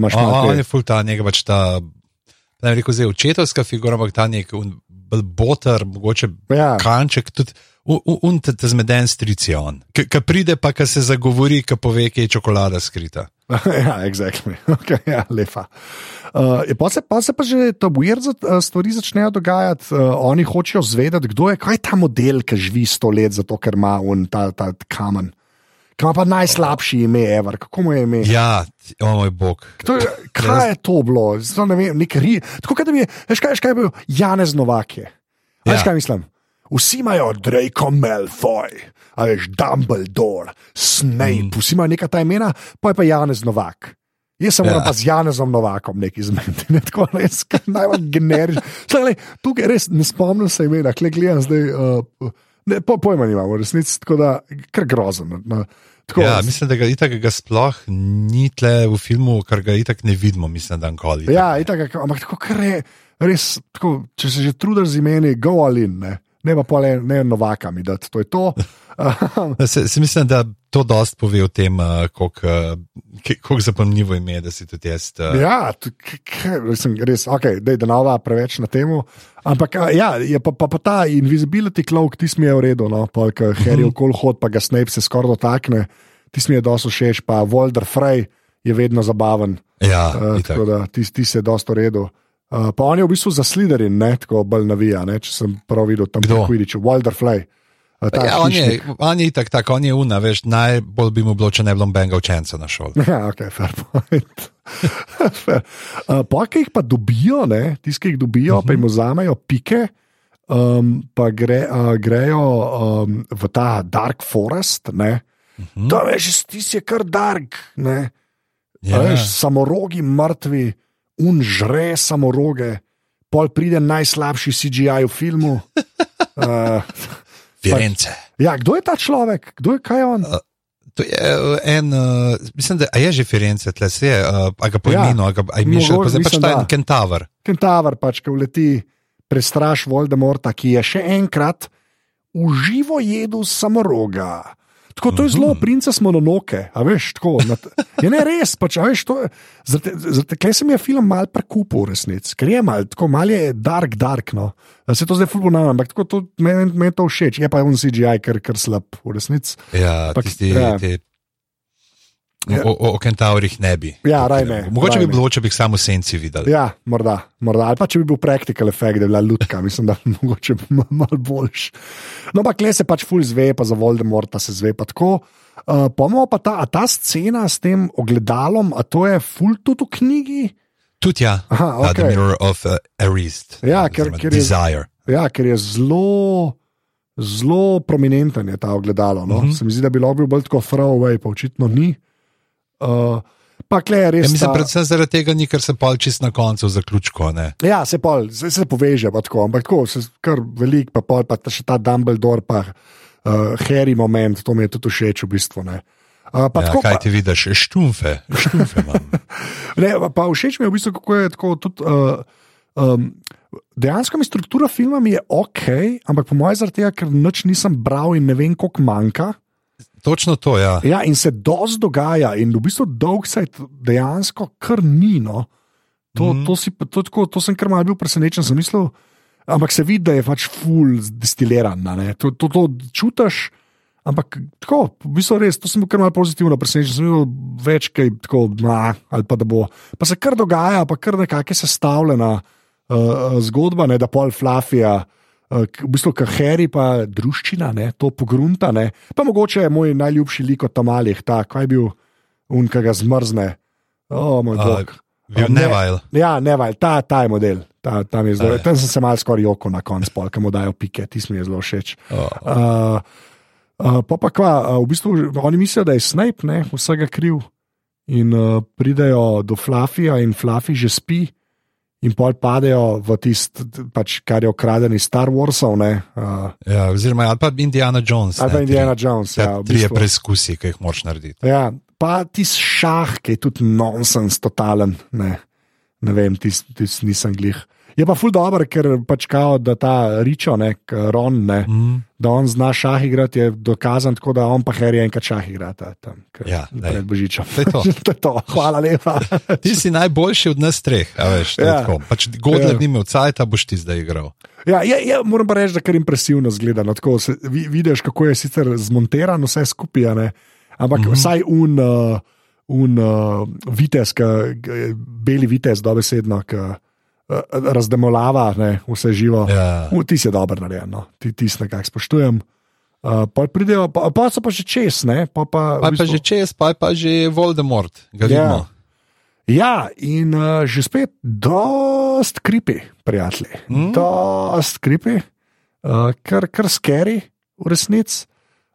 on je ful ta njega pač ta, ne rekel zdaj, očetovska figura, ampak ta nek boter, mogoče ja. kanček. Tudi, Un te, te zmeden strici on, ki pride pa, ki se zagovori, ki pove, kje je čokolada skrita. ja, exactly. okay, ja, lepa. Uh, pa, se, pa se pa že ta weird uh, stvari začnejo dogajati, uh, oni hočejo zvedeti, kdo je, kaj je ta model, ki živi sto let, zato ker ima un, ta, ta kamen. Kaj ima pa najslabši ime, Ever, kako mu je ime? Ja, o moj bog. Je, kaj je to bilo? Zato, ne vem, nek ri. Tako, kaj, je, veš, kaj, veš, kaj je bil Janez Novak? Veš, ja. kaj mislim? vsi imajo Draco Malfoy, a veš, Dumbledore, Snape, mm. vsi imajo neka ta imena, pa je pa Janez Novak. Jaz sem ja. pa z Janezom Novakom neki zmeden, ne tako res, najbolj generičen. Tukaj res ne spomnim se imena, kle gledam zdaj. Uh, ne, po, pojma nimamo, resnici, tako da kar grozen. No. Tako, ja, mislim, da ga itak ga sploh ni tle v filmu, kar ga itak ne vidimo, mislim, da nikoli. Ja, itak, ampak tako kar je, res, tako, če se že trudiš z imeni, go ali ne, ne pa pole, ne novakami, da to je to. se, se mislim, da to dost pove o tem, uh, koliko zapomljivo ime, da si tudi jaz. Uh... Ja, sem res, ok, da je nova preveč na temu. Ampak ja, je pa, pa, pa ta invisibility cloak, ti smo je v redu, no, pa ker Harry mhm. okol hod, pa ga Snape se skoraj dotakne, ti smo je dosto všeč, pa Walter Frey je vedno zabaven. Ja, uh, tako da ti, ti se je dosto v redu. Uh, pa on je v bistvu za sliderin, ne tako bolj navija, ne, če sem prav videl tam v Quidditchu, Walter Frey. Ja, on, je, on je tak, tak, on je una, veš, najbolj bi mu bilo, če ne bi bilo učenca na šoli. Ja, ok, fair point. fair. Uh, pa, ki jih pa dobijo, tisti, ki jih dobijo, uh -huh. pa jim mhm. vzamejo pike, um, pa gre, uh, grejo um, v ta Dark Forest. Uh -huh. To veš, ti si kar dark. Ja. Veš, samorogi, mrtvi, unžre samoroge, pol pride najslabši CGI v filmu. Uh, Firence. Ja, kdo je ta človek, kdo je kaj on? Uh, to je uh, en, uh, mislim, da je že Firence, tle se je, uh, a ga po ja. imenu, a ga imaš, pa zdaj pač ta en kentaver. Kentaver pač, ki vleti prestraš Voldemorta, ki je še enkrat uživo jedel samoroga. Tako to je zelo, mhm. princa smo na noke, a veš, tako. Je ne res, pač, a veš, to je. Zakaj se mi je film mal prekupil, resnici, ker je mal, tako mal je dark, dark, no. Se to zdaj fulbo nam, ampak tako to meni men to všeč, je pa un CGI, ker, ker slab, v resnici. Ja, pa tisti, ja. Te... Ja. O, o, o kentaurih ne bi. Ja, raj ne. Mogoče raj bi bilo, če bi jih samo senci videli. Ja, morda, morda. Ali pa če bi bil praktikal efekt, da bi bila lutka, mislim, da bi mogoče malo boljš. No, pa kle se pač ful zve, pa za Voldemorta se zve pa tako. Uh, Pomo pa ta, ta scena s tem ogledalom, a to je ful tudi v knjigi? Tudi ja. Aha, okay. the Mirror of uh, Arist. Ja, ker, ker, je, ja, ker je zelo. Zelo prominenten je ta ogledalo. No? Mhm. -huh. Se mi zdi, da bi lahko bil bolj tako throwaway, pa očitno ni. Uh, pa kle res. Ja, mislim, ta... predvsem zaradi tega, ni, ker se pol čist na koncu zaključko. Ne? Ja, se pol, se, se poveže, pa tako, ampak tako, se kar velik, pa pol, pa ta še ta Dumbledore, pa uh, Harry moment, to mi je tudi všeč v bistvu. Ne? Uh, ja, tako, kaj pa... ti vidiš, štumfe, štumfe ne, pa, všeč mi je v bistvu, kako je tako tudi. Uh, um, Dejansko mi struktura filma je ok, ampak po mojem zaradi tega, ker noč nisem bral in ne vem, koliko manjka. Točno to, ja. ja. In se dosti dogaja, in v bistvu dolg se dejansko kar ni. No. To, mm. to, si, to, tako, to sem kar mal bil presenečen, sem mislil, ampak se vidi, da je pač full destiliran. To, to, to čutiš, ampak tako, v bistvu res, to sem bil kar mal pozitivno presenečen, sem videl več kaj tako, na, ali pa da bo. Pa se kar dogaja, pa kar nekakšna sestavljena uh, zgodba, ne, da pol flafija. Eh, v bistvu, kar Harry pa družščina, ne, to pogrunta. Ne. Pa mogoče je moj najljubši lik od tamalih, ta, kaj je bil un, ki ga zmrzne. O, moj bog. Uh, Neval. Ne, ja, Neval, ta, ta je model. Ta, tam, je zelo, tam sem se mal skoraj joko na koncu, ki mu dajo pike, ti mi je zelo všeč. Oh. Uh, uh, pa pa kva, uh, v bistvu oni mislijo, da je Snape ne, vsega kriv. In uh, pridejo do Flafija, in Flafi že spi, in pol padejo v tisto, pač, kar je ukradeno iz Star Warsov. Uh, ja, oziroma, ali pa Indiana Jones. Ali pa Indiana tri, Jones. Ja, tri je preizkusi, ki jih moraš narediti. Ja, pa tisti šah, ki je tudi nonsens, totalen. Ne, ne vem, tisti tis nisem glih. Je pa ful dobro, ker pač kao, da ta Ričo, ne, Ron, ne, mm. da on zna šah igrati, je dokazan tako, da on pa Harry enkrat šah igra tam. Ja, pred Božičem. To je to. to, je to. Hvala lepa. ti si najboljši od nas treh, veš, ja. pač Godler ja. ni imel cajt, boš ti zdaj igral. Ja, ja, ja, moram pa reči, da kar impresivno zgleda. No, tako, se, vidiš, kako je sicer zmonterano vse skupaj, ampak mm -hmm. vsaj un, uh, un uh, vitez, ka, beli vitez, dobesedno. Ka, razdemolava ne, vse živo. Ja. Uh, ti si dobro narejen, no. ti, ti si nekako spoštujem. Uh, pa, pridejo, pa, pa so pa že čez, ne? pa, pa, pa, pa že čez, pa pa že Voldemort. Ja. ja, in uh, že spet, dost kripi, prijatelji. Mm. Dost kripi. uh, kar, kar skeri v resnici.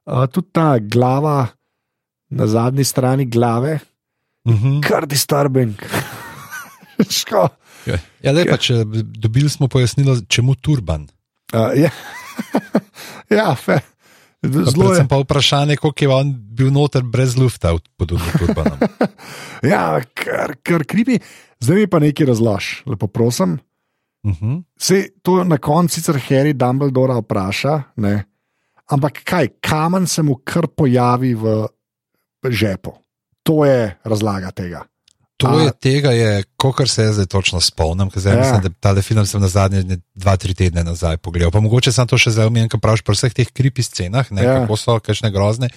Uh, tudi ta glava na zadnji strani glave, Uh -huh. kar disturbing. Ško. Ja, lepa, če dobili smo pojasnilo, čemu turban. Uh, ja, ja fe. Zelo je. Pa vprašanje, koliko je on bil noter brez lufta pod unim turbanom. Ja, kar, kar kripi. Zdaj mi pa nekaj razlož, lepo prosim. Uh -huh. Se to na koncu sicer Harry Dumbledore vpraša, ne? ampak kaj, kamen se mu kar pojavi v žepu. To je razlaga tega. To je tega, je, kolikor se jaz zdaj točno spomnim, zdaj Ja. mislim, da ta film sem na zadnje dva, tri tedne nazaj pogledal. Pa mogoče sem to še zdaj omenil, ker praviš pri vseh teh kripi scenah, ne, Ja. kako so, kakšne grozne.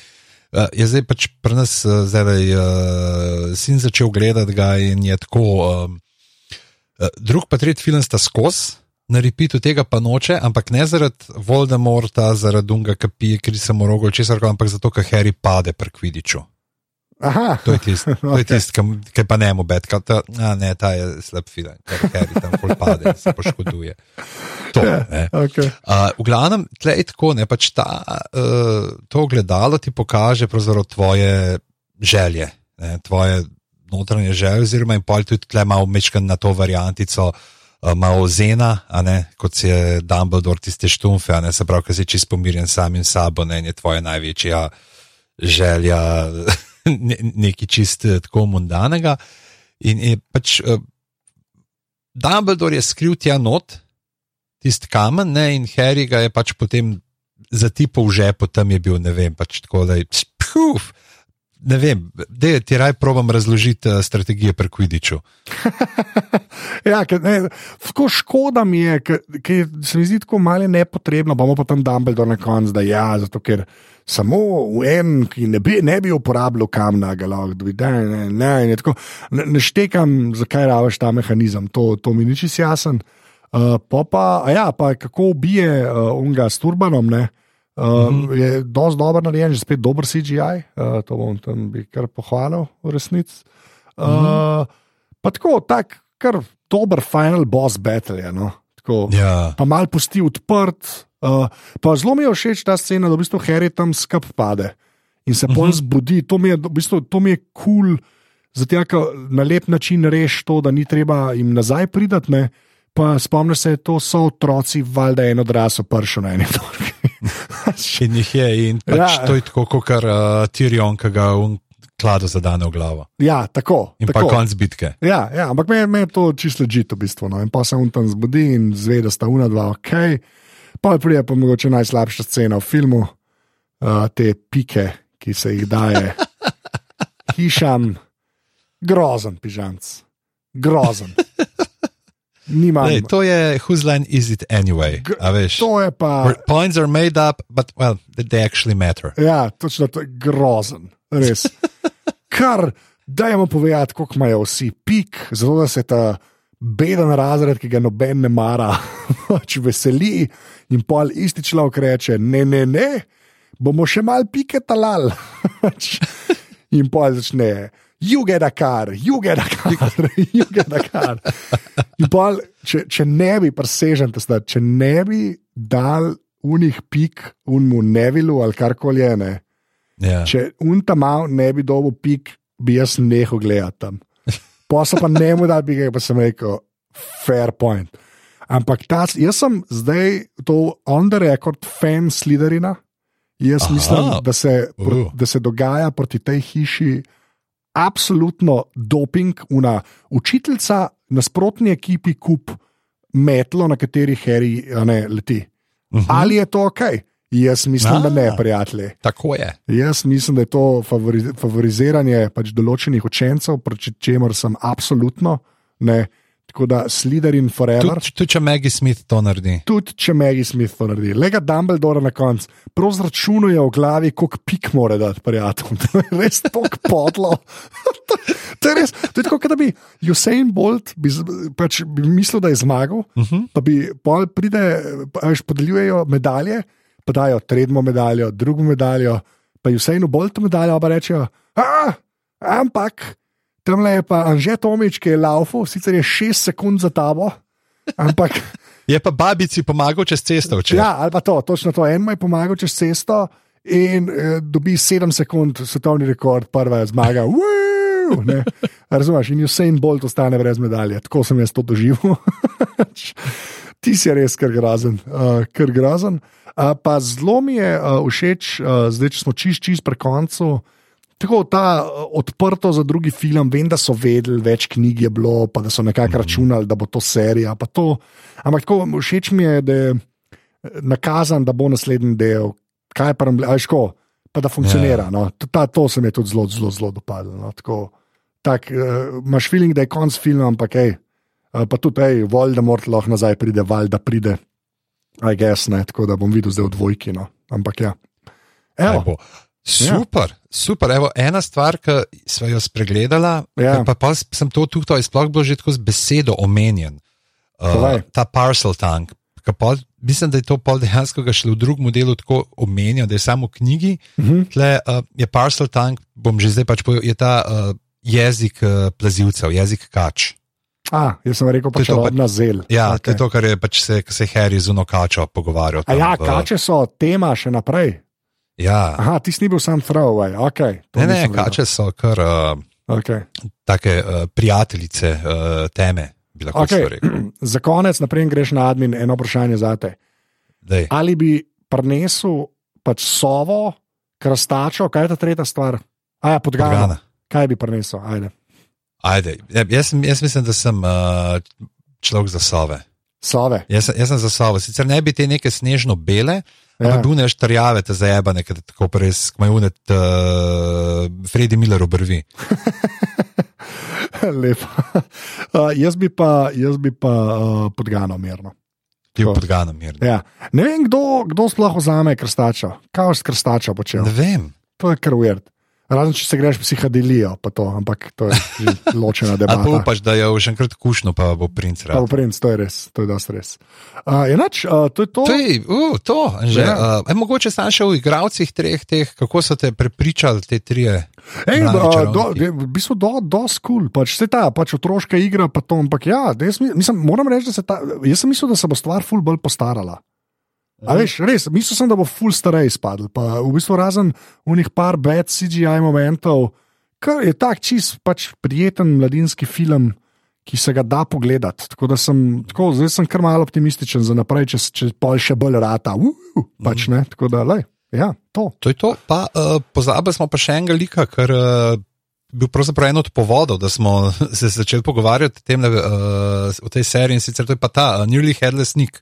Uh, je zdaj pač pri nas uh, zdaj uh, sin začel gledati ga in je tako. Um, uh, drug pa tretji film sta skozi. Na repitu tega pa noče, ampak ne zaradi Voldemorta, zaradi Dunga, ki pije, mu rogo, česar, ampak zato, ker Harry pade pri Kvidiču. Aha, To je tisto, okay. tist, ki pa ne mu bed, ta, a ne, ta je slab film, ker Harry tam pade, se poškoduje. To, ne. okay. Uh, v glavnem, tle je tako, ne pač ta, uh, to ogledalo ti pokaže tvoje želje, ne, tvoje notranje želje, oziroma in pol tudi tle malo mečkan na to variantico. uh, Malo zena, ne, kot si je Dumbledore, tiste štumfe, ne, se pravi, ki si čist pomirjen samim sabo, ne, je tvoja največja želja ne, nekaj čist eh, tako mundanega. In je pač uh, Dumbledore je skril tja not, tisti kamen, ne, in Harry ga je pač potem zatipal v žepu, tam je bil, ne vem, pač tako da je. Puf, ne vem, da ti raj probam razložiti uh, strategije pri Kvidiču. ja, ker, ne, tako škoda mi je, ker, se mi zdi tako malo nepotrebno, pa bomo potem Dumbledore na koncu, da ja, zato ker samo v en, ki ne bi, ne bi uporabljal kamna, ga lahko dobi, da ne, ne, in je tako. Ne, ne štekam, zakaj raviš ta mehanizem, to, to mi ni čisto jasen. Uh, pa, pa, ja, pa kako ubije uh, unga s turbanom, ne? Uh, mm -hmm. Je dosti dobro narejen, že spet dober CGI, uh, to bom tam bi kar pohvalil v resnici. Uh, mm -hmm. Pa tako, tak, kar dober final boss battle je. No? Tako, Ja. Pa mal pusti odprt. Uh, pa zelo mi je všeč ta scena, da v bistvu Harry tam skup pade in se pol zbudi. To mi je, v bistvu, kul, cool, zato ker na lep način reš to, da ni treba jim nazaj pridati. Ne? Pa spomniš se, to so otroci, valjda en odrasel pršel na eni točki. In jih je, in pač Ja. to je tako, kot uh, Tyrion, ki ga v kladu zadane v glavo. ja, tako. In tako. pa konc bitke. Ja, ja ampak me, me je to čisto ležite, v bistvu. No. In pa se on tam zbudi in zve, da sta una dva ok. Pa pride pa mogoče najslabša scena v filmu, uh, te pike, ki se jih daje hišam, grozen pižamc, grozen. Nimam. Lej, to je whose line is it anyway? G- A veš? To je pa. Where points are made up, but well, they actually matter. Ja, točno to je grozen, res. Kar, dajmo povedati, koliko imajo vsi pik, zato da se ta beden razred, ki ga noben ne mara, pač veseli in pol isti človek reče: ne, ne, ne, bomo še mal pike talal. Pač, in pol začne. You get a car, you get a car, you get a car. In Pol, če, če ne bi presežen, če ne bi dal unih pik, unmu nevilu ali karkoli je, ne, Ja. Če untamal ne bi dobil pik, bi jaz nehal gledati tam. Posel pa ne mu da bi ga, pa sem rekel, fair point. Ampak ta, jaz sem zdaj to on the record fan Sliderina. Jaz Aha. Mislim, da se, pro, Uh. da se dogaja proti tej hiši absolutno doping, una učiteljica nasprotni ekipi kup metlo, na kateri Harry ne, leti. Uh -huh. Ali je to ok? Jaz mislim, da ne, A. prijatelji. Tako je. Jaz mislim, da je to favori, favoriziranje pač določenih učencev, proti čemer sem absolutno ne. Tako da Sliderin forever. Tudi tud, če Maggie Smith to naredi. Tudi če Maggie Smith to naredi, lega Dumbledore na koncu, prav zračunuje v glavi, koliko pik mora dati prijateljem. To je res tako podlo. to je res, to je tako, kot da bi Usain Bolt bi, pač, bi mislil, da je zmagal, uh Mhm. -huh. pa bi pol pride, pa veš, podeljujejo medalje, pa dajo tretjo medaljo, drugo medaljo, pa Usainu Boltu medaljo, pa rečejo, "A, ampak. Tam le je pa Anže Tomič, ki je laufal, sicer je šest sekund za tabo, ampak Je pa babici pomagal čez cesto. Če. Ja, ali pa to, točno to. En mu je pomagal čez cesto in eh, dobi 7 sekund svetovni rekord, prva zmaga. Woo! Ne. Razumeš, in Usain Bolt ostane brez medalje. Tako sem jaz to doživel. Ti si res kar grozen. Uh, kar grozen. Pa zelo mi je uh, všeč, uh, zdaj če smo čist, čist pri koncu. Tako ta odprto za drugi film, vem, da so vedeli, več knjig je bilo, pa da so nekako mm računali, da bo to serija. To. Ampak tako všeč mi je, da je nakazan, da bo naslednji del, kaj pa jim rečeš, pa da funkcionira. Yeah. No. Ta, to se mi je tudi zelo, zelo, zelo dopadlo. No. Tako, tak, uh, imaš feeling, da je konc filma, ampak hej. Uh, pa tudi, hej, Voldemort lahko nazaj pride, valjda pride. I guess, ne, tako da bom videl zdaj v dvojki. No. Ampak ja. Evo. Super, ja. super. Evo, ena stvar, ki smo jo spregledali, ja. pa, pa sem to tukaj sploh bil že tako z besedo omenjen. Uh, ta parcel tank. Pol, mislim, da je to pol dejansko šlo v drugem delu tako omenjeno, da je samo v knjigi. Uh mhm. -huh. Tle uh, je parcel tank, bom že zdaj pač povedal, je ta uh, jezik uh, plazilcev, jezik kač. A, jaz sem rekel, pač pač, na zel. Ja, okay. to je to, kar je pač se, se Harry z unokačo pogovarjal. Tam, ja, kače so tema še naprej. Ja. Aha, ti si bil sam throwaway. Okay, ne, ne, kače so kar uh, okay. take uh, prijateljice uh, teme. Okay. Za konec, naprej greš na admin, eno vprašanje za te. Dej. Ali bi prinesel pač sovo, krastačo, kaj je ta tretja stvar? Aja, podgana. podgana. Kaj bi prinesel? Ajde. Ajde. Ja, jaz, jaz mislim, da sem uh, človek za sove. Sove. Jaz, jaz sem za sove. Sicer ne bi te neke snežno bele, ja. ampak bune štrjave, te zajebane, tako res, kot majunet uh, Freddy Miller obrvi. Lepo. Uh, jaz bi pa, jaz bi pa uh, podganal mirno. Ti bi podganal mirno. Ja. Ne vem, kdo, kdo sploh vzame krstača. Kaj s krstača počne? Ne vem. To je kar uvert. Razen če se greš psihadelijo, pa to, ampak to je ločena debata. Ali pa upaš, da je še enkrat kušno, pa bo princ rad. Pa bo princ, to je res, to je dosti res. Uh, enač, uh, to je to. To je uh, to, že. Ja. Uh, mogoče sem še v igravcih treh teh, kako so te prepričali te trije. Ej, uh, do, v bistvu do, do skul, pač se ta, pač otroška igra, pa to, ampak ja, jaz, mislim, moram reči, da se ta, jaz sem mislil, da se bo stvar ful bolj postarala. A veš, res, mislil sem, da bo full starej spadl. Pa v bistvu razen unih par bed CGI momentov, kar je tak čist pač prijeten mladinski film, ki se ga da pogledati. Tako da sem, tako, zdaj sem kar malo optimističen za naprej, če, če pol še bolj rata. Uh, uh, pač ne, tako da, lej, ja, to. To je to. Pa uh, pozabili smo pa še enega lika, ker. Uh... Bil pravzaprav en od povodov, da smo se začeli pogovarjati tem, uh, o tej seriji in sicer to je pa ta uh, Newly Headless Nick.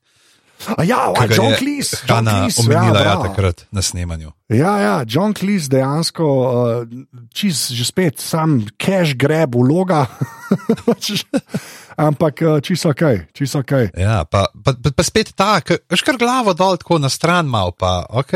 Uh, Ja, John Cleese. John Cleese, omenila ja, ja, takrat na snemanju. Ja, ja, John Cleese dejansko, uh, čist, že spet, sam cash grab, vloga. Ampak uh, čisto ok, čisto ok. Ja, pa, pa, pa, pa spet tako, veš kar glavo dol, tako na stran mal, pa ok,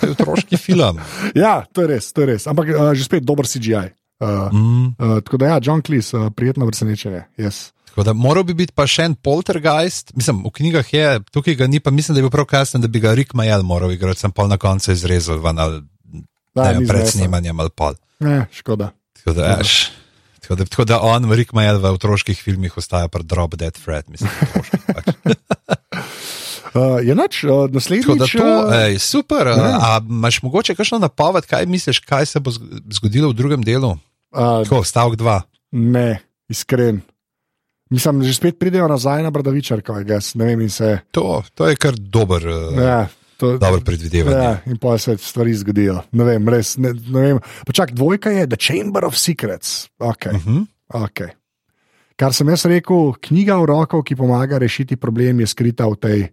to je otroški film. ja, to je res, to je res. Ampak uh, že spet dober CGI. Uh, mm. uh, tako da ja, John Cleese, uh, prijetno presenečenje. Yes. Da, moral bi biti pa še en poltergeist, mislim, v knjigah je, tukaj ga ni, pa mislim, da je bil prav kasen, da bi ga Rick Majel moral igrati, sem pol na koncu izrezal, van, ali, da, ne, pred snemanjem ali pol. Ne, škoda. Tako da, eš, tako da, tako da on, Rick Majel v otroških filmih ostaja pa drop dead Fred, mislim. Uh, je noč, uh, naslednji dan. Uh, super. Uh. A imaš mogoče kakšno napoved, kaj misliš, kaj se bo zgodilo v drugem delu? Uh, Tako, stavek dva. Ne, iskren. Mislim, že spet pridejo nazaj na Bradavičar, kaj jaz ne vem. Se... To, to je kar dober, uh, ja, to, dober predvidevanje. Ja, in pa se stvari zgodijo. Ne vem, res. Ne, ne vem. Čak, dvojka je The Chamber of Secrets. Okay. Uh -huh. okay. Kar sem jaz rekel, knjiga v roko, ki pomaga rešiti problem, je skrita v tej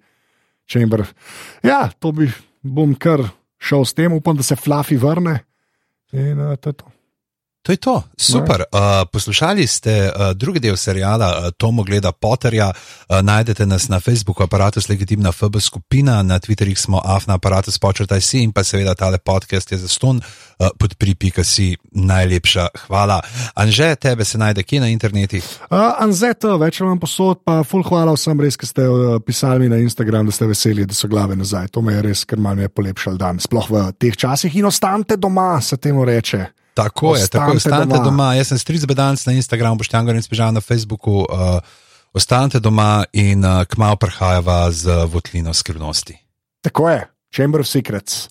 Chamber. Ja, to bi, bom kar šel s tem, upam, da se Fluffy vrne. In uh, to je to. To je to, super. Uh, poslušali ste uh, drugi del serijala uh, Tomo gleda Potterja. Uh, najdete nas na Facebooku, aparatus legitimna FB skupina, na Twitterih smo afna aparatus počrtaj si in pa seveda tale podcast je za ston. Uh, Podpri.ka si najlepša hvala. Anže, tebe se najde kje na internetu? Uh, Anže, to več vam posod, pa full hvala vsem res, ki ste uh, pisali mi na Instagram, da ste veseli, da so glave nazaj. To me je res, ker manj je polepšal dan, sploh v teh časih in ostanite doma, se temu reče. Tako je, tako je, ostanite doma. doma. Jaz sem stric bedanc na Instagramu, boš tam govoril, spižal na Facebooku. Uh, Ostanite doma in uh, kmalo prihajava z votlino skrivnosti. Tako je, Chamber of Secrets.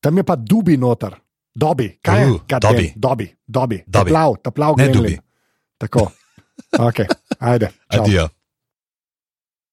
Tam je pa dubi noter, dobi, kaj je? Uh, dobi. dobi, dobi, Dobi. plav, ta plav Ne gremlin. dubi. Tako. Okay. Ajde. čau. Adijo.